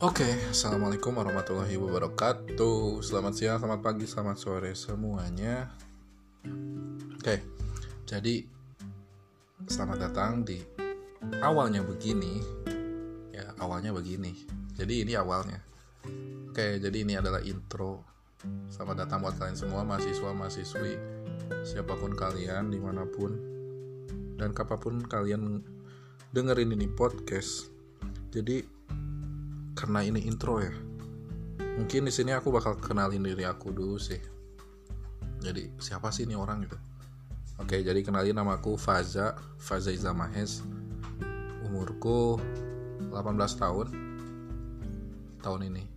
Oke, assalamualaikum warahmatullahi wabarakatuh. Selamat siang, selamat pagi, selamat sore semuanya. Oke, jadi selamat datang di awalnya begini. Ya, awalnya begini. Jadi ini awalnya. Oke, jadi ini adalah intro. Selamat datang buat kalian semua, mahasiswa, mahasiswi, siapa pun kalian, di mana pun, dan kapan pun kalian dengerin ini podcast. Jadi karena ini intro ya. Mungkin di sini aku bakal kenalin diri aku dulu sih. Jadi siapa sih ini orang gitu? Oke jadi kenalin namaku Faza Faza Izamahes umurku 18 tahun. Tahun ini.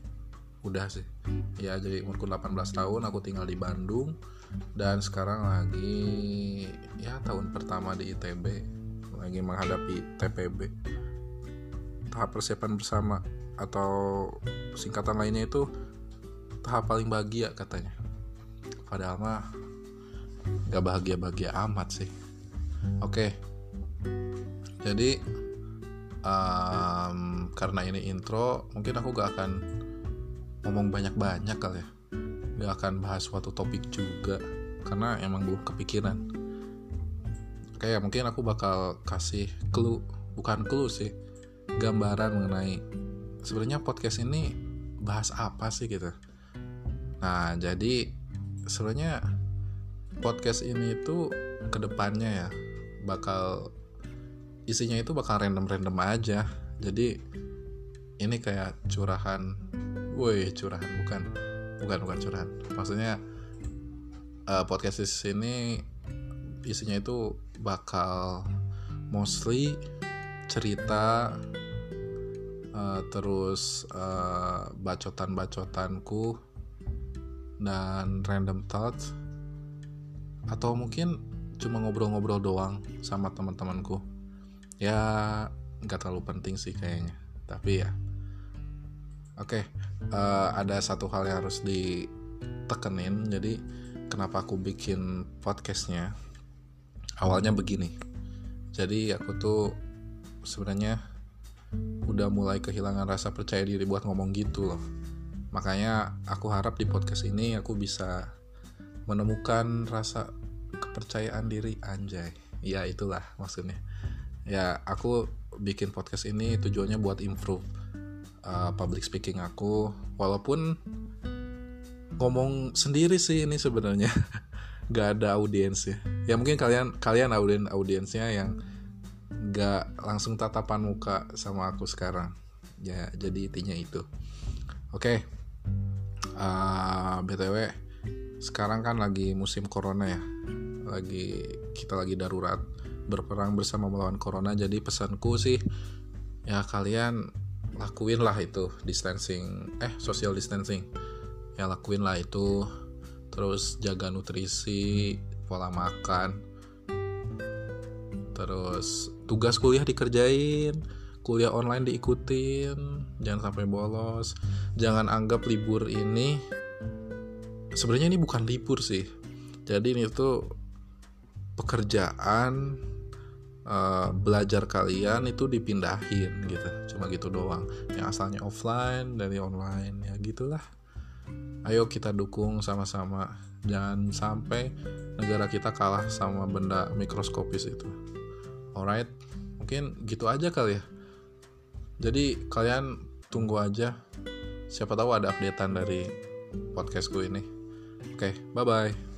Udah sih. Ya jadi umurku 18 tahun aku tinggal di Bandung. Dan sekarang lagi ya tahun pertama di ITB lagi menghadapi TPB tahap persiapan bersama atau singkatan lainnya itu tahap paling bahagia katanya. Padahal mah gak bahagia bahagia amat sih. Oke. Jadi um, karena ini intro mungkin aku gak akan ngomong banyak banyak kali ya. Gak akan bahas suatu topik juga karena emang belum kepikiran. Oke ya mungkin aku bakal kasih clue. Bukan clue sih gambaran mengenai sebenarnya podcast ini bahas apa sih gitu? Nah jadi sebenarnya podcast ini itu ke depannya ya bakal isinya itu bakal random-random aja. Jadi ini kayak curahan woi curahan bukan bukan bukan curahan. Maksudnya uh, podcast ini isinya itu bakal mostly cerita uh, terus uh, bacotan-bacotanku dan random thoughts. Atau mungkin cuma ngobrol-ngobrol doang sama teman-temanku. Ya nggak terlalu penting sih kayaknya. Tapi ya oke. Okay, uh, eh, ada satu hal yang harus ditekenin. Jadi kenapa aku bikin podcastnya? Awalnya begini. Jadi aku tuh sebenarnya udah mulai kehilangan rasa percaya diri buat ngomong gitu loh. Makanya aku harap di podcast ini aku bisa menemukan rasa kepercayaan diri anjay. Ya itulah maksudnya. Ya aku bikin podcast ini tujuannya buat improve uh, public speaking aku. Walaupun ngomong sendiri sih ini sebenarnya. Gak ada audiens ya ya mungkin kalian kalian audien audiensnya yang nggak langsung tatapan muka sama aku sekarang. Ya jadi intinya itu. Oke. Okay. uh, btw sekarang kan lagi musim corona ya. Lagi kita lagi darurat. Berperang bersama melawan corona jadi pesanku sih ya kalian lakuin lah itu distancing eh social distancing. Ya lakuin lah itu. Terus jaga nutrisi pola makan. Terus tugas kuliah dikerjain kuliah online diikutin jangan sampai bolos. Jangan anggap libur ini sebenarnya ini bukan libur sih. Jadi ini tuh pekerjaan uh, belajar kalian itu dipindahin gitu. Cuma gitu doang. Yang asalnya offline dari online. Ya gitulah. Ayo kita dukung sama-sama. Jangan sampai negara kita kalah sama benda mikroskopis itu alright. Mungkin gitu aja kali ya. Jadi kalian tunggu aja. Siapa tahu ada updatean dari podcastku ini. Oke okay, bye bye